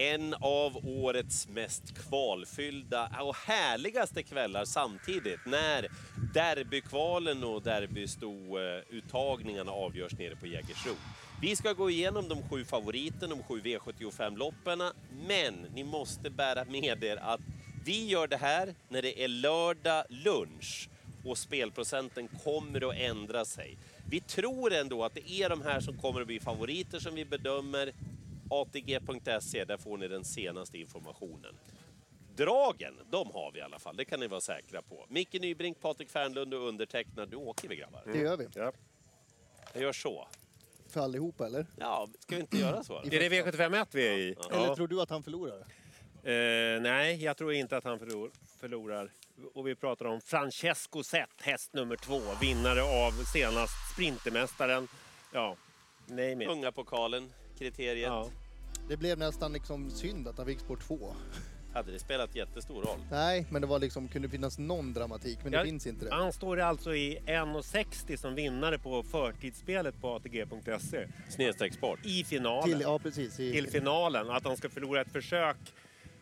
En av årets mest kvalfyllda och härligaste kvällar samtidigt när derbykvalen och derbystouttagningarna avgörs nere på Jägersro. Vi ska gå igenom de sju favoriterna, de sju V75-loppen, men ni måste bära med er att vi gör det här när det är lördag lunch och spelprocenten kommer att ändra sig. Vi tror ändå att det är de här som kommer att bli favoriter som vi bedömer. ATG.se, där får ni den senaste informationen. Dragen, de har vi i alla fall, det kan ni vara säkra på. Micke Nybrink, Patrik Fernlund och undertecknad, nu åker vi grabbar. Det gör vi. Ja. Jag gör så. För allihopa, eller? Ja, ska vi inte göra så? Är det V751 vi är i? Eller tror du att han förlorar? Eh, nej, jag tror inte att han förlor, förlorar. Och vi pratar om Francesco Zet, häst nummer två. Vinnare av senast Sprintermästaren. Ja, nej mer. Kriteriet. Ja. Det blev nästan liksom synd att han fick spår två. Hade det spelat jättestor roll? Nej, men det var liksom, kunde finnas någon dramatik, men det Ja, finns inte det. Han står alltså i 1,60 som vinnare på förtidsspelet på ATG.se. Snedstreck sport. I finalen. Till, ja, precis. I, till finalen. Att han ska förlora ett försök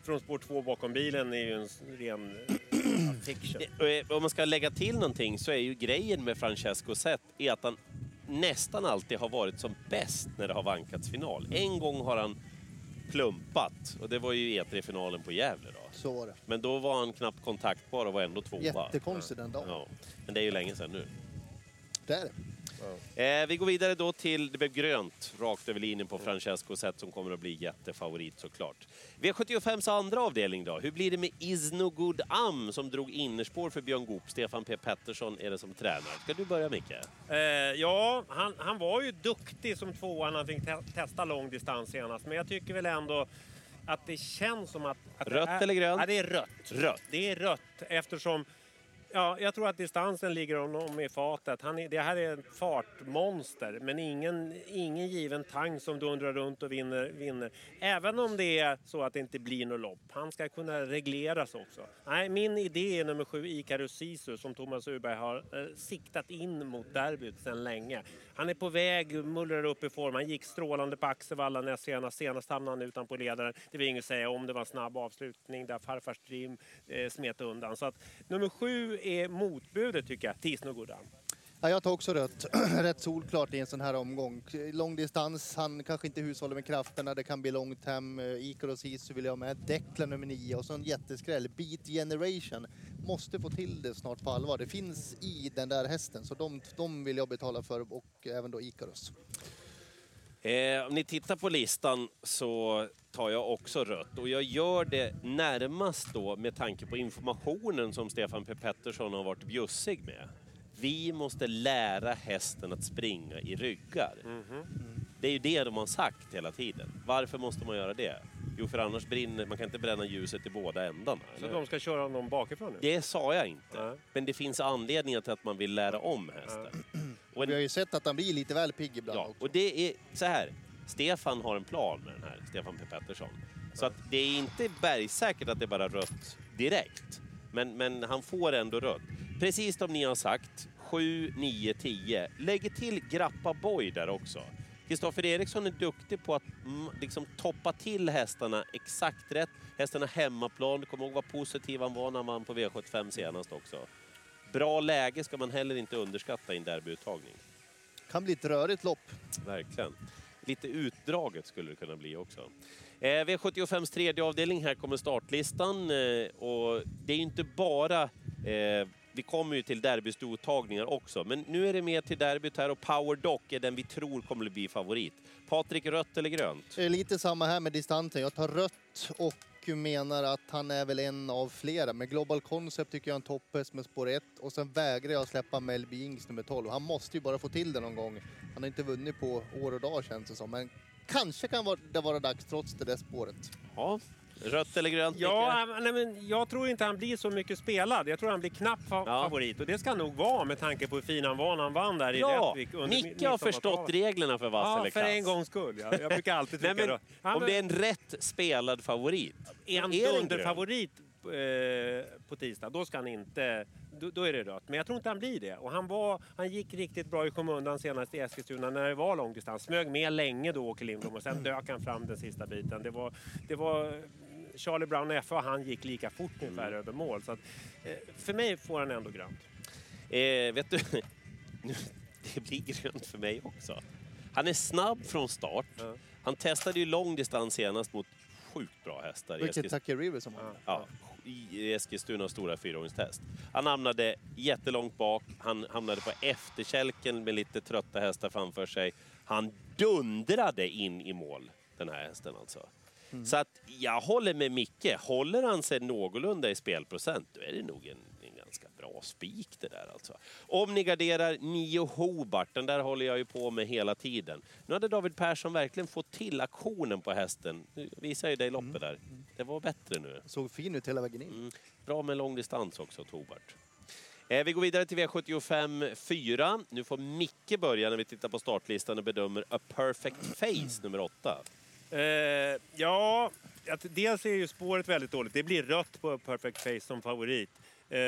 från spår två bakom bilen är ju en ren eh, fiction. Eh, Om man ska lägga till någonting så är ju grejen med Francesco Zet är att han nästan alltid har varit som bäst när det har vankats final. En gång har han plumpat och det var ju E3-finalen på Gävle då. Så var det. Men då var han knappt kontaktbar och var ändå tvåa. Jättekonstigt den dagen. Ja, men det är ju länge sedan nu. Det är det. Eh, vi går vidare då till, det blev grönt rakt över linjen på Francesco Zet som kommer att bli jättefavorit såklart. V75s andra avdelning då, hur blir det med Iznogud Am som drog innerspår för Björn Goop? Stefan P Pettersson är det som tränar. Ska du börja Micke? Eh, ja, han, han var ju duktig som tvåa när han fick te testa lång distans senast. Men jag tycker väl ändå att det känns som att... att Rött är, eller grönt? Ja, det är rött. Rött. Det är rött eftersom... Ja, jag tror att distansen ligger honom i fatet. Han är, det här är ett fartmonster, men ingen, ingen given tang som dundrar runt och vinner, vinner. Även om det är så att det inte blir något lopp. Han ska kunna regleras också. Nej, min idé är nummer sju, Icarus Sisu, som Thomas Urberg har eh, siktat in mot derbyt sedan länge. Han är på väg, mullrar upp i form. Han gick strålande på Axevalla näst senast. Senast hamnade han utanpå ledaren. Det vill inget säga om det var en snabb avslutning där farfars Dream eh, smet undan. Så att nummer sju är motbudet tycker jag, till Ja, jag tar också rött. Rätt solklart i en sån här omgång. Lång distans, han kanske inte hushåller med krafterna, det kan bli långt hem. Ikaros Sisu vill jag ha med. Declan nummer nio och så en jätteskräll. Beat Generation. Måste få till det snart på allvar. Det finns i den där hästen, så de, de vill jag betala för och även då Ikaros. Eh, om ni tittar på listan så tar jag också rött och jag gör det närmast då med tanke på informationen som Stefan P Pettersson har varit bjussig med. Vi måste lära hästen att springa i ryggar. Det är ju det de har sagt hela tiden. Varför måste man göra det? Jo, för annars brinner man kan inte bränna ljuset i båda ändarna. Så eller? de ska köra honom bakifrån nu? Det sa jag inte. Nej. Men det finns anledningar till att man vill lära om hästen. Och en- Vi har ju sett att han blir lite väl pigg ibland Ja, också. och det är så här. Stefan har en plan med den här, Stefan P Pettersson. Så att det är inte bergsäkert att det är bara rött direkt. Men, men han får ändå rött. Precis som ni har sagt, 7, 9, 10. Lägg till Grappa Boy där också. Kristoffer Eriksson är duktig på att liksom toppa till hästarna exakt rätt. Hästarna hemmaplan, kom ihåg vad positiv han var när han vann på V75 senast också. Bra läge ska man heller inte underskatta i en derbyuttagning. Kan bli ett rörigt lopp. Verkligen. Lite utdraget skulle det kunna bli också. Eh, V75s tredje avdelning, här kommer startlistan. Eh, och det är inte bara... Eh, vi kommer ju till derbystouttagningar också, men nu är det mer till derbyt här och Power Dock är den vi tror kommer att bli favorit. Patrik, rött eller grönt? Lite samma här med distansen. Jag tar rött och menar att han är väl en av flera. men Global Concept tycker jag är en topphäst med spår 1 och sen vägrar jag släppa Melby Ings nummer 12. Han måste ju bara få till det någon gång. Han har inte vunnit på år och dag känns det som. Men kanske kan det vara dags trots det där spåret. Ja, rött eller grönt? Ja, nej, men jag tror inte han blir så mycket spelad. Jag tror han blir knapp fa- Ja. favorit. Och det ska han nog vara med tanke på hur fin han var när han vann där i Ja, Rättvik. under Micke har förstått reglerna för vass Ja, för en gångs skull. Ja. Jag brukar alltid Nej, tycka men, då. Ja, om men det är en rätt spelad favorit, är han dunderfavorit eh, på tisdag, då ska han inte... Då, då är det rött. Men jag tror inte han blir det. Och han, var, han gick riktigt bra i skymundan senast i Eskilstuna när det var långdistans. Smög med länge då, Åke Lindblom, och sen dök han fram den sista biten. Det var, det var Charlie Brown F och han gick lika fort ungefär Mm. över mål. Så att, eh, för mig får han ändå grönt. Eh, vet du, nu, det blir grönt för mig också. Han är snabb från start. Ja. Han testade ju lång distans senast mot sjukt bra hästar Vilket Tucker River som har. ja, i Eskilstunas stora fyraåringstest. Han hamnade jättelångt bak, han hamnade på efterkälken med lite trötta hästar framför sig. Han dundrade in i mål, den här hästen alltså. Så att jag håller med Micke. Håller han sig någorlunda i spelprocent, då är det nog en, en ganska bra spik det där alltså. Om ni garderar Nio Hobart, den där håller jag ju på med hela tiden. Nu hade David Persson verkligen fått till aktionen på hästen. Nu visar ju dig loppet där. Det var bättre nu. Såg fin ut hela vägen in. Mm. Bra med lång distans också, Tobart. Eh, vi går vidare till V75 4. Nu får Micke börja när vi tittar på startlistan och bedömer A Perfect Face nummer 8. Eh, ja, att dels är ju spåret väldigt dåligt. Det blir rött på Perfect Face som favorit. Eh,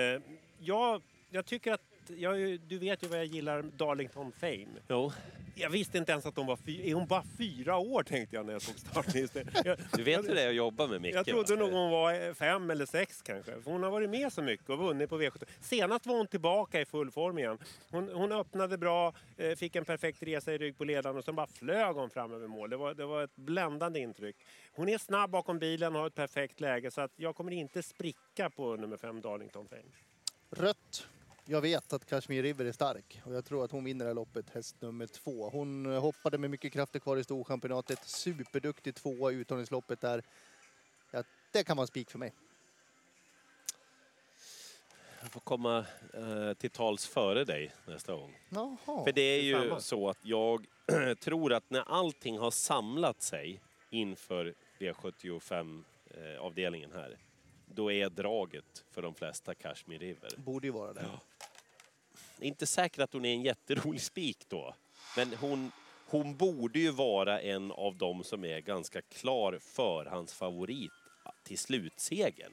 ja, jag tycker att... Jag, du vet ju vad jag gillar Darlington Fame. Jo, Jag visste inte ens att de var fyra... Är hon bara fyra år tänkte jag när jag såg startlistan. Du vet hur det är att jobba med Micke jag trodde va? nog hon var eh, fem eller sex kanske. För hon har varit med så mycket och vunnit på V75. Senast var hon tillbaka i full form igen. Hon, hon öppnade bra, eh, fick en perfekt resa i rygg på ledaren och sen bara flög hon fram över mål. Det var, det var ett bländande intryck. Hon är snabb bakom bilen, har ett perfekt läge så att jag kommer inte spricka på nummer fem Darlington Fame. Rött. Jag vet att Kashmir River är stark och jag tror att hon vinner det här loppet, häst nummer två. Hon eh, hoppade med mycket krafter kvar i Storchampionatet. Superduktig tvåa i uttagningsloppet där. Ja, det kan vara en spik för mig. Jag får komma eh, till tals före dig nästa gång. Jaha. För det är ju detsamma. så att jag tror att när allting har samlat sig inför V75-avdelningen här, då är draget för de flesta Kashmir River. Borde ju vara det. Är inte säkert att hon är en jätterolig spik då. Men hon, hon borde ju vara en av dem som är ganska klar förhandsfavorit till slutsegern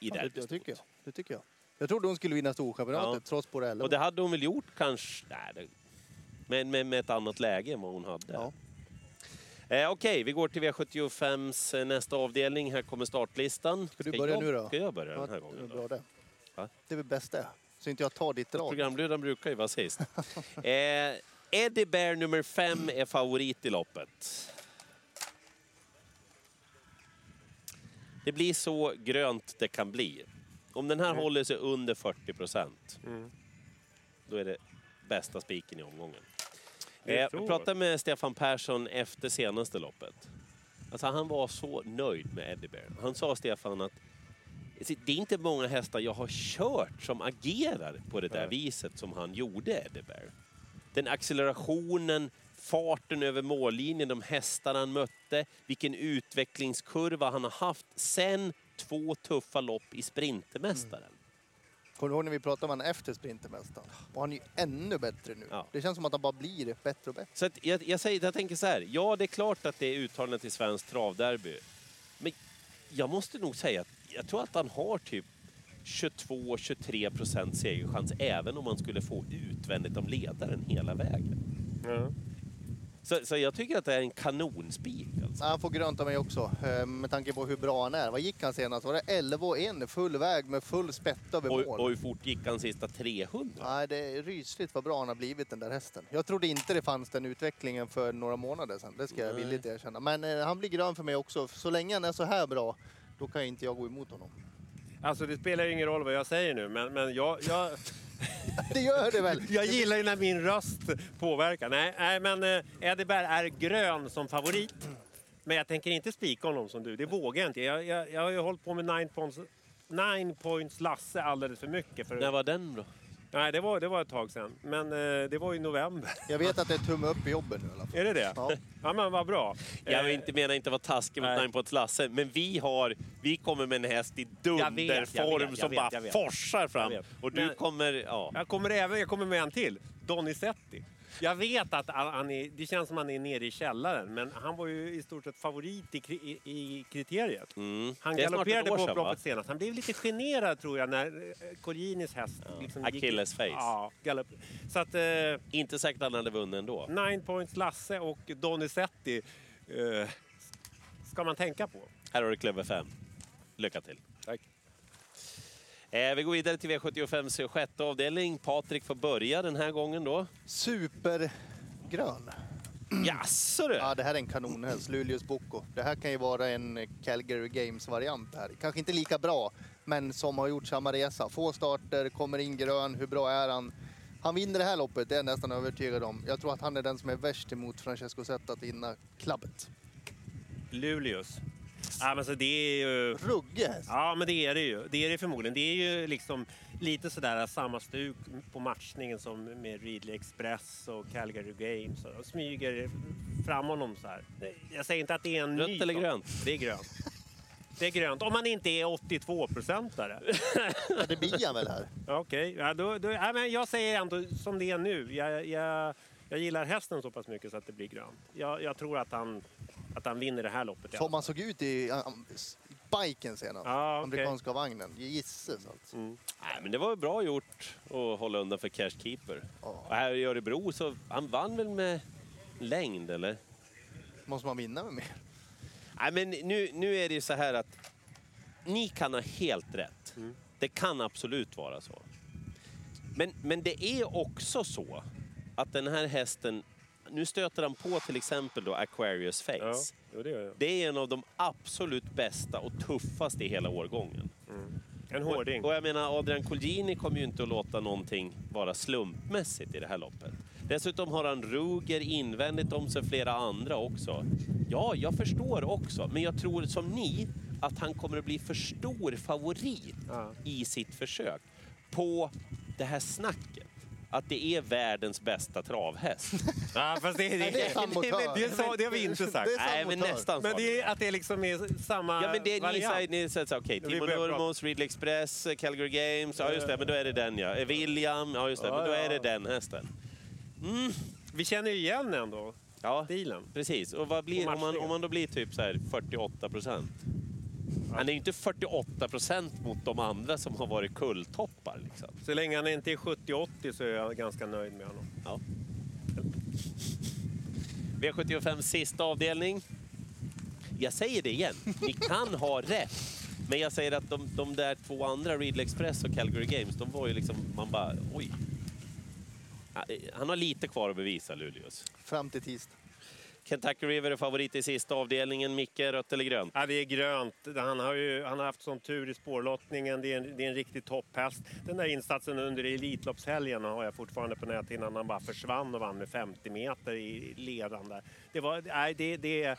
i Ja, det, tycker jag. Det tycker jag. Jag trodde hon skulle vinna Storchampionatet Ja. trots 11. Och det hade hon väl gjort kanske, nej, det, men med, med ett annat läge än vad hon hade. Ja. Eh, Okej, vi går till V75s eh, nästa avdelning. Här kommer startlistan. Ska du börja jag, nu då? Ska jag börja Ja, den här gången? bra det. Va? Det är väl bäst det. Så inte jag tar ditt drag. Programledaren brukar ju vara sist. eh, Eddie Bear nummer fem är favorit i loppet. Det blir så grönt det kan bli. Om den här Mm. håller sig under 40 procent, Mm. då är det bästa spiken i omgången. Eh, pratade med Stefan Persson efter senaste loppet. Alltså, han var så nöjd med Eddie Bear. Han sa Stefan att det är inte många hästar jag har kört som agerar på det där Nej. viset som han gjorde, Eddie Bear. Den accelerationen, farten över mållinjen, de hästar han mötte, vilken utvecklingskurva han har haft sen två tuffa lopp i Sprintermästaren. Kommer du ihåg när vi pratade om han efter Sprintermästaren? Och han är ju ännu bättre nu. Ja. Det känns som att han bara blir bättre och bättre. Så att jag, jag, säger, jag tänker så här, ja det är klart att det är uttalandet till svensk travderby. Men jag måste nog säga att jag tror att han har typ 22-23 procent segerchans även om man skulle få utvändigt om ledaren hela vägen. Ja. Så, så jag tycker att det är en kanonspik. Alltså. Han får grönt av mig också, eh, med tanke på hur bra han är. Vad gick han senast? Var det 11 och 1 full väg med full spett över Och, mål? och hur fort gick han sista 300? Nej, det är rysligt vad bra han har blivit den där hästen. Jag trodde inte det fanns den utvecklingen för några månader sedan. Det ska jag villigt erkänna. Men eh, han blir grön för mig också. Så länge han är så här bra, då kan inte jag gå emot honom. Alltså det spelar ju ingen roll vad jag säger nu, men, men jag, jag, Det gör det väl? jag gillar ju när min röst påverkar. Nej, nej men eh, Eddie Berg är grön som favorit. Men jag tänker inte spika honom som du, det vågar jag inte. Jag, jag, jag har ju hållit på med nine points, nine points Lasse alldeles för mycket. För, När var den då? Nej, det var, det var ett tag sedan. Men eh, det var i november. Jag vet att det är tumme upp i jobben nu i alla fall. Är det det? Ja. Ja, men vad bra. Jag Eh, inte menar inte vara taskig mot nej. Nine Points Lasse, men vi har, vi kommer med en häst i jag dunderform jag som jag bara vet. forsar fram. Jag. Och du Men- kommer, ja. Jag kommer även jag kommer med en till. Donizetti. Jag vet att han är, det känns som han är nere i källaren, men han var ju i stort sett favorit i, kri- i, i kriteriet. Mm. Han galopperade på sedan, upploppet senast. Han blev lite generad tror jag när eh, Colginis häst liksom gick- Achilles face. Ja, galopp. Så att eh, Inte säkert att han hade vunnit ändå. Nine Points Lasse och Donizetti eh, ska man tänka på. Här har du klubba 5. Lycka till. Tack. Eh, vi går vidare till V75 sjätte avdelning. Patrik får börja den här gången då. Supergrön. Jaså du! Ja, det här är en kanonhäst, Luleås Bocco. Det här kan ju vara en Calgary Games-variant här. Kanske inte lika bra, men som har gjort samma resa. Få starter, kommer in grön. Hur bra är han? Han vinner det här loppet, det är jag nästan övertygad om. Jag tror att han är den som är värst emot Francesco Zeta att vinna klabbet. Luleås. Ja, men så det är ju... Ruggig häst. Ja, men det är det ju. Det är det förmodligen. Det är ju liksom lite sådär samma stuk på matchningen som med Ridley Express och Calgary Games. De smyger fram honom så här. Jag säger inte att det är en Rött ny eller sak. grönt? Det är grönt. Det är grönt. Om man inte är 82-procentare. Ja, det blir han väl här. Okej, ja, då, då, ja, men jag säger ändå som det är nu. Jag, jag, jag gillar hästen så pass mycket så att det blir grönt. Jag, jag tror att han, att han vinner det här loppet. Som han såg ut i biken senast. Ja, okej. Amerikanska vagnen. Gisses alltså. Nej, men det var bra gjort att hålla undan för Cashkeeper. Ja. Och här i Örebro så han vann väl med längd eller? Måste man vinna med mer? Nej, men nu, nu är det ju så här att ni kan ha helt rätt. Det kan absolut vara så. Men, men det är också så att den här hästen, nu stöter han på till exempel då Aquarius Face. Ja, jo, det jag. Det är en av de absolut bästa och tuffaste i hela årgången. En hårding. Och, och jag menar, Adrian Colgjini kommer ju inte att låta någonting vara slumpmässigt i det här loppet. Dessutom har han Ruger invändigt om sig flera andra också. Ja, jag förstår också, men jag tror som ni att han kommer att bli för stor favorit Ja. i sitt försök på det här snacket. Att det är världens bästa travhäst. Ja, fast det, det, Nej, det är samma det, motör. det, det har vi inte sagt. Det är Nej, men nästan Men så. det är att det liksom är samma Ja, men det, ni säger, ni säger så Vi Timo. Nurmos, Ridley Express, Calgary Games, ja just det, men då är det den ja. William, ja just det, Ja, men då är det den hästen. Vi känner ju igen ändå Ja, stilen. precis. Och vad blir, Och om, man, om man då blir typ så här 48 procent? Han är ju inte 48 procent mot de andra som har varit kulltoppar. Liksom. Så länge han inte är 70-80 så är jag ganska nöjd med honom. Ja. V75 sista avdelning. Jag säger det igen, ni kan ha rätt. Men jag säger att de, de där två andra, Ridley Express och Calgary Games, de var ju liksom, man bara oj. Ja, Han har lite kvar att bevisa, Luleås. Fram till tisdag. Kentucky River är favorit i sista avdelningen. Micke, rött eller grönt? Ja, det är grönt. Han har, ju, han har haft sån tur i spårlottningen. Det är en, det är en riktig topphäst. Den där insatsen under Elitloppshelgen har jag fortfarande på näthinnan. Han bara försvann och vann med 50 meter i ledande. Det var, nej, det, det är,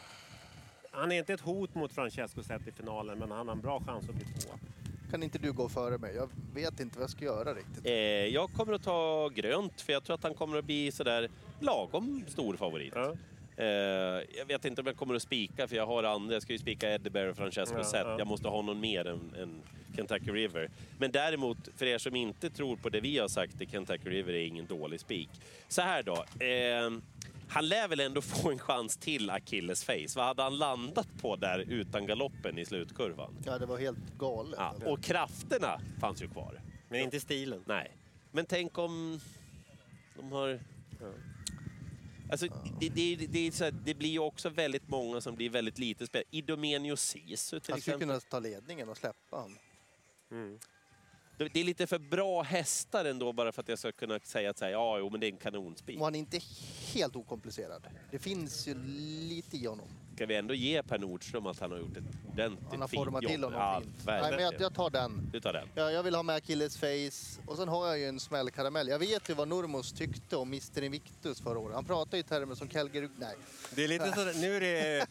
han är inte ett hot mot Francesco sett i finalen, men han har en bra chans att bli tvåa. Kan inte du gå före mig? Jag vet inte vad jag ska göra riktigt. Eh, jag kommer att ta grönt, för jag tror att han kommer att bli sådär lagom stor favorit. Ja. Eh, jag vet inte om jag kommer att spika, för jag har andra. Jag ska ju spika Eddie Bear och Francesco Ja, Zet. ja. Jag måste ha någon mer än, än Kentucky River. Men däremot, för er som inte tror på det vi har sagt, är Kentucky River är ingen dålig spik. Så här då. Eh, han lär väl ändå få en chans till Achilles face. Vad hade han landat på där utan galoppen i slutkurvan? Ja, det var helt galet. Ja, och krafterna fanns ju kvar. Men inte stilen. Nej. Men tänk om de har... Alltså, det, det, det, här, det blir ju också väldigt många som blir väldigt lite spel. Idomenio Sisu till Han skulle exempel. kunna ta ledningen och släppa honom. Det det är lite för bra hästar ändå bara för att jag ska kunna säga att så här, ja, jo, men det är en kanonspik. Och han är inte helt okomplicerad. Det finns ju lite i honom. Ska vi ändå ge Per Nordström att han har gjort ett ordentligt Han har format till honom ja, fint. Nej, men jag, jag tar den. Du tar den. Ja, jag vill ha med Achilles face. Och sen har jag ju en smällkaramell. Jag vet ju vad Nurmos tyckte om Mr Invictus förra året. Han pratade ju i termer som Calgary... Nej. Det är lite sådär, nu är det...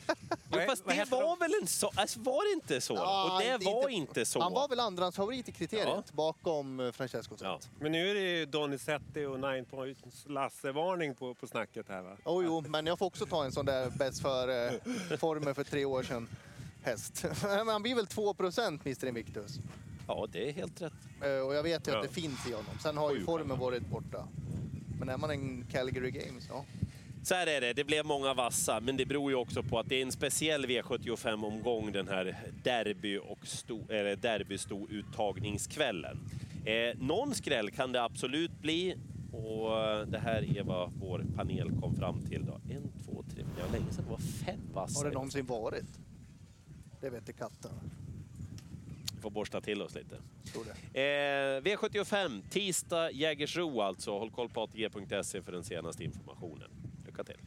Jo, fast det var väl en så... Alltså, var det inte så? Ja, och det inte- var inte- så. Han var väl andrahandsfavorit i kriteriet Ja. bakom eh, Francesco Ja. Men nu är det ju Donizetti och Nine Points Lasse-varning på, på snacket här va? Oh, jo, men jag får också ta en sån där bäst för eh, formen för tre år sedan häst. Han blir väl 2% Mr Invictus. Ja, det är helt rätt. Eh, och jag vet ju Ja. att det finns i honom. Sen har ju formen varit borta. Men är man en Calgary Games, ja. Så här är det, det blev många vassa, men det beror ju också på att det är en speciell V75-omgång den här derby och sto, eller derbysto-uttagningskvällen. Eh, någon skräll kan det absolut bli och det här är vad vår panel kom fram till. Då. En, två, det var länge sedan det var fem vassa. Har det någonsin varit? Det vet inte katten. Vi får borsta till oss lite. Eh, V75, tisdag Jägersro alltså. Håll koll på ATG.se för den senaste informationen. Lycka till!